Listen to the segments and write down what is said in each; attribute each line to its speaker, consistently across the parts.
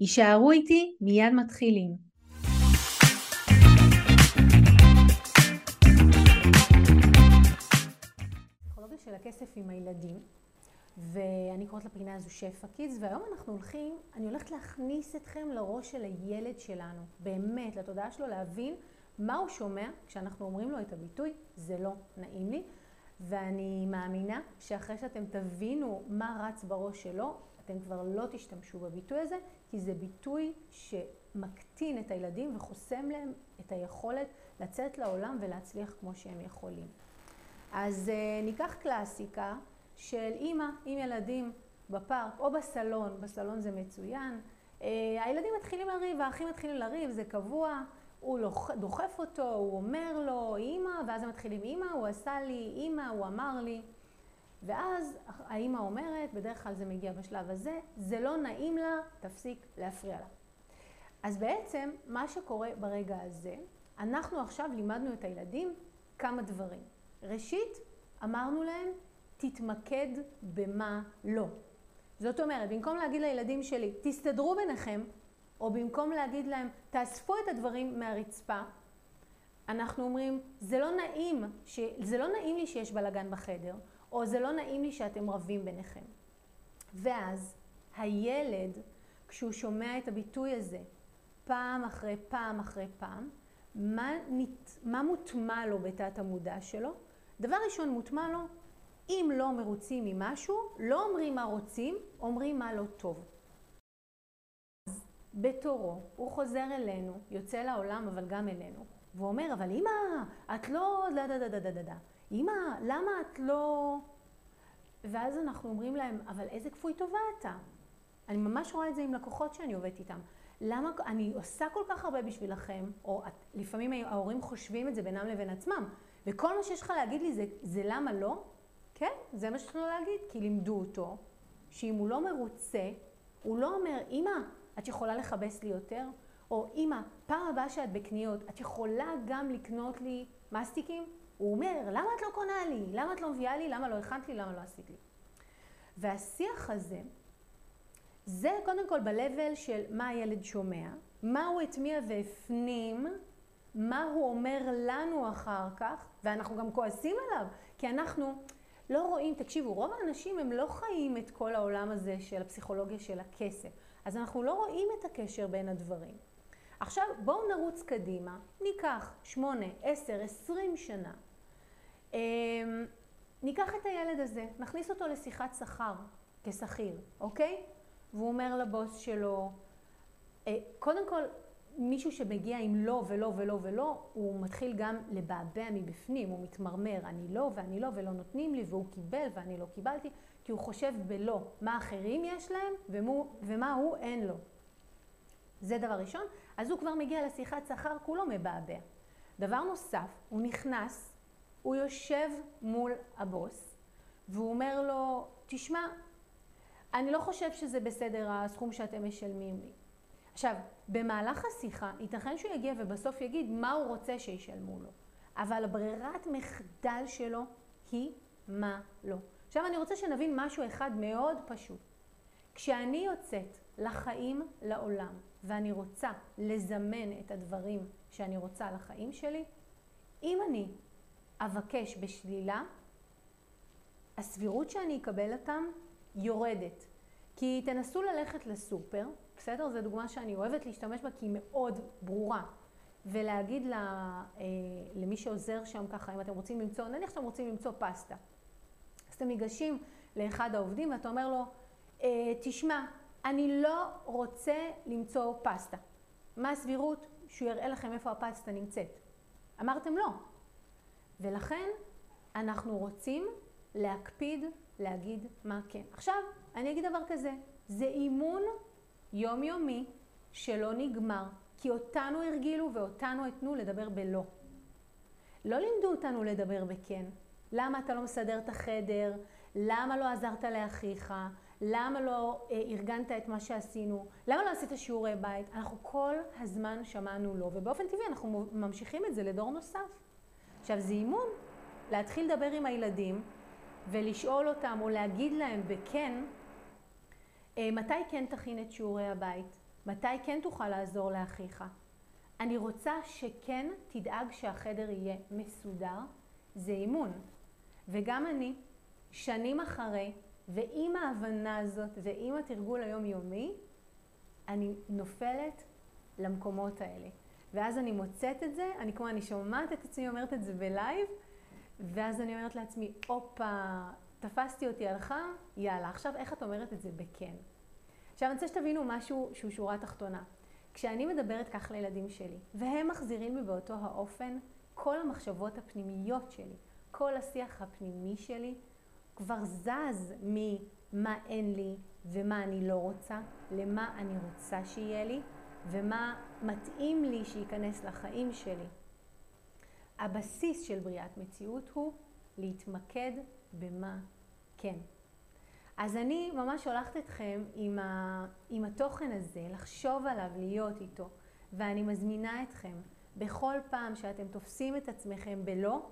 Speaker 1: יישארו איתי, מיד מתחילים. פסיכולוגיה של הכסף עם הילדים, ואני קוראת לפינה הזו שפע קידס, והיום אנחנו הולכים, אני הולכת להכניס אתכם לראש של הילד שלנו, באמת, לתודעה שלו, להבין מה הוא שומע כשאנחנו אומרים לו את הביטוי, זה לא נעים לי, ואני מאמינה שאחרי שאתם תבינו מה רץ בראש שלו, אתם כבר לא תשתמשו בביטוי הזה, כי זה ביטוי שמקטין את הילדים וחוסם להם את היכולת לצאת לעולם ולהצליח כמו שהם יכולים. אז uh, ניקח קלאסיקה של אימא עם ילדים בפארק או בסלון, בסלון זה מצוין, uh, הילדים מתחילים לריב, האחים מתחילים לריב, זה קבוע, הוא דוחף אותו, הוא אומר לו, אימא, ואז הם מתחילים, אימא, הוא עשה לי, אימא, הוא אמר לי. ואז האימא אומרת, בדרך כלל זה מגיע בשלב הזה, זה לא נעים לה, תפסיק להפריע לה. אז בעצם מה שקורה ברגע הזה, אנחנו עכשיו לימדנו את הילדים כמה דברים. ראשית, אמרנו להם, תתמקד במה לא. זאת אומרת, במקום להגיד לילדים שלי, תסתדרו ביניכם, או במקום להגיד להם, תאספו את הדברים מהרצפה, אנחנו אומרים, זה לא נעים, ש... זה לא נעים לי שיש בלאגן בחדר, או זה לא נעים לי שאתם רבים ביניכם. ואז הילד, כשהוא שומע את הביטוי הזה פעם אחרי פעם אחרי פעם, מה, נת... מה מוטמע לו בתת המודע שלו? דבר ראשון מוטמע לו, אם לא מרוצים ממשהו, לא אומרים מה רוצים, אומרים מה לא טוב. אז בתורו, הוא חוזר אלינו, יוצא לעולם אבל גם אלינו, ואומר, אבל אמא, את לא... דה דה דה דה דה דה. אמא, למה את לא... ואז אנחנו אומרים להם, אבל איזה כפוי טובה אתה? אני ממש רואה את זה עם לקוחות שאני עובדת איתם. למה, אני עושה כל כך הרבה בשבילכם, או את, לפעמים ההורים חושבים את זה בינם לבין עצמם, וכל מה שיש לך להגיד לי זה, זה למה לא? כן, זה מה שיש לו להגיד, כי לימדו אותו, שאם הוא לא מרוצה, הוא לא אומר, אמא, את יכולה לכבס לי יותר? או אמא, פעם הבאה שאת בקניות, את יכולה גם לקנות לי מסטיקים? הוא אומר, למה את לא קונה לי? למה את לא מביאה לי? למה לא הכנת לי? למה לא עשית לי? והשיח הזה, זה קודם כל ב-level של מה הילד שומע, מה הוא הטמיע והפנים, מה הוא אומר לנו אחר כך, ואנחנו גם כועסים עליו, כי אנחנו לא רואים, תקשיבו, רוב האנשים הם לא חיים את כל העולם הזה של הפסיכולוגיה של הכסף, אז אנחנו לא רואים את הקשר בין הדברים. עכשיו בואו נרוץ קדימה, ניקח שמונה, עשר, עשרים שנה. אמ, ניקח את הילד הזה, נכניס אותו לשיחת שכר כשכיר, אוקיי? והוא אומר לבוס שלו, אה, קודם כל, מישהו שמגיע עם לא ולא ולא ולא, הוא מתחיל גם לבעבע מבפנים, הוא מתמרמר, אני לא ואני לא ולא נותנים לי, והוא קיבל ואני לא קיבלתי, כי הוא חושב בלא, מה אחרים יש להם ומו, ומה הוא אין לו. זה דבר ראשון. אז הוא כבר מגיע לשיחת שכר, כולו מבעבע. דבר נוסף, הוא נכנס, הוא יושב מול הבוס, והוא אומר לו, תשמע, אני לא חושב שזה בסדר הסכום שאתם משלמים לי. עכשיו, במהלך השיחה, ייתכן שהוא יגיע ובסוף יגיד מה הוא רוצה שישלמו לו. אבל ברירת מחדל שלו היא מה לא. עכשיו אני רוצה שנבין משהו אחד מאוד פשוט. כשאני יוצאת לחיים, לעולם, ואני רוצה לזמן את הדברים שאני רוצה לחיים שלי, אם אני אבקש בשלילה, הסבירות שאני אקבל אותם יורדת. כי תנסו ללכת לסופר, בסדר? זו דוגמה שאני אוהבת להשתמש בה כי היא מאוד ברורה. ולהגיד לה, אה, למי שעוזר שם ככה, אם אתם רוצים למצוא, נניח שאתם רוצים למצוא פסטה. אז אתם ניגשים לאחד העובדים ואתה אומר לו, אה, תשמע, אני לא רוצה למצוא פסטה. מה הסבירות שהוא יראה לכם איפה הפסטה נמצאת? אמרתם לא. ולכן אנחנו רוצים להקפיד להגיד מה כן. עכשיו, אני אגיד דבר כזה, זה אימון יומיומי שלא נגמר, כי אותנו הרגילו ואותנו התנו לדבר בלא. לא לימדו אותנו לדבר בכן. למה אתה לא מסדר את החדר? למה לא עזרת לאחיך? למה לא אה, ארגנת את מה שעשינו? למה לא עשית שיעורי בית? אנחנו כל הזמן שמענו לא, ובאופן טבעי אנחנו ממשיכים את זה לדור נוסף. עכשיו זה אימון, להתחיל לדבר עם הילדים ולשאול אותם או להגיד להם בכן, אה, מתי כן תכין את שיעורי הבית? מתי כן תוכל לעזור לאחיך? אני רוצה שכן תדאג שהחדר יהיה מסודר, זה אימון. וגם אני, שנים אחרי, ועם ההבנה הזאת ועם התרגול היומיומי, אני נופלת למקומות האלה. ואז אני מוצאת את זה, אני כמו, אני שומעת את עצמי אומרת את זה בלייב, ואז אני אומרת לעצמי, הופה, תפסתי אותי הלכה, יאללה, עכשיו איך את אומרת את זה בכן? עכשיו אני רוצה שתבינו משהו שהוא שורה תחתונה. כשאני מדברת כך לילדים שלי, והם מחזירים לי באותו האופן, כל המחשבות הפנימיות שלי, כל השיח הפנימי שלי, כבר זז ממה אין לי ומה אני לא רוצה, למה אני רוצה שיהיה לי, ומה מתאים לי שייכנס לחיים שלי. הבסיס של בריאת מציאות הוא להתמקד במה כן. אז אני ממש הולכת אתכם עם, ה, עם התוכן הזה, לחשוב עליו, להיות איתו, ואני מזמינה אתכם בכל פעם שאתם תופסים את עצמכם בלא,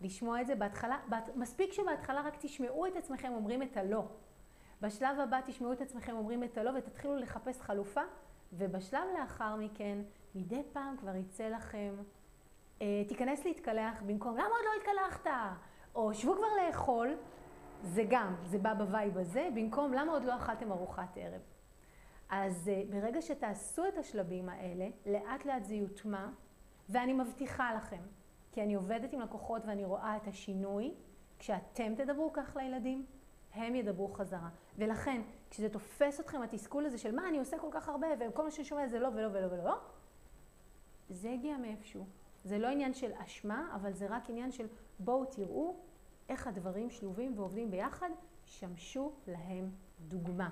Speaker 1: לשמוע את זה בהתחלה, מספיק שבהתחלה רק תשמעו את עצמכם אומרים את הלא. בשלב הבא תשמעו את עצמכם אומרים את הלא ותתחילו לחפש חלופה, ובשלב לאחר מכן, מדי פעם כבר יצא לכם, אה, תיכנס להתקלח במקום, למה עוד לא התקלחת? או שבו כבר לאכול, זה גם, זה בא ב vibe הזה, במקום למה עוד לא אכלתם ארוחת ערב. אז אה, ברגע שתעשו את השלבים האלה, לאט לאט זה יוטמע, ואני מבטיחה לכם, כי אני עובדת עם לקוחות ואני רואה את השינוי, כשאתם תדברו כך לילדים, הם ידברו חזרה. ולכן, כשזה תופס אתכם התסכול הזה של מה אני עושה כל כך הרבה וכל מה שאני שומע זה לא ולא ולא ולא, זה הגיע מאיפשהו. זה לא עניין של אשמה, אבל זה רק עניין של בואו תראו איך הדברים שלובים ועובדים ביחד, שמשו להם דוגמה.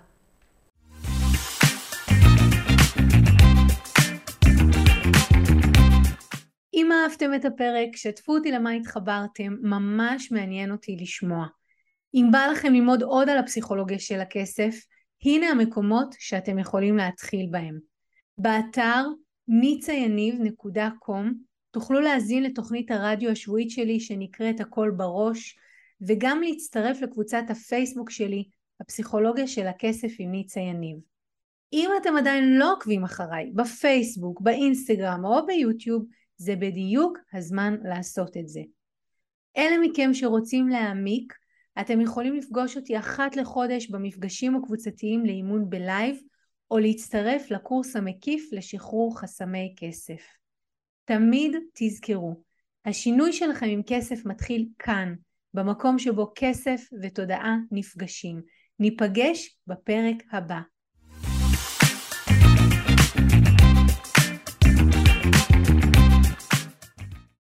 Speaker 1: אם אהבתם את הפרק, שתפו אותי למה התחברתם, ממש מעניין אותי לשמוע. אם בא לכם ללמוד עוד על הפסיכולוגיה של הכסף, הנה המקומות שאתם יכולים להתחיל בהם. באתר nicayaniv.com תוכלו להזין לתוכנית הרדיו השבועית שלי שנקראת הכל בראש, וגם להצטרף לקבוצת הפייסבוק שלי, הפסיכולוגיה של הכסף עם ניצה יניב. אם אתם עדיין לא עוקבים אחריי בפייסבוק, באינסטגרם או ביוטיוב, זה בדיוק הזמן לעשות את זה. אלה מכם שרוצים להעמיק, אתם יכולים לפגוש אותי אחת לחודש במפגשים הקבוצתיים לאימון בלייב, או להצטרף לקורס המקיף לשחרור חסמי כסף. תמיד תזכרו, השינוי שלכם עם כסף מתחיל כאן, במקום שבו כסף ותודעה נפגשים. ניפגש בפרק הבא.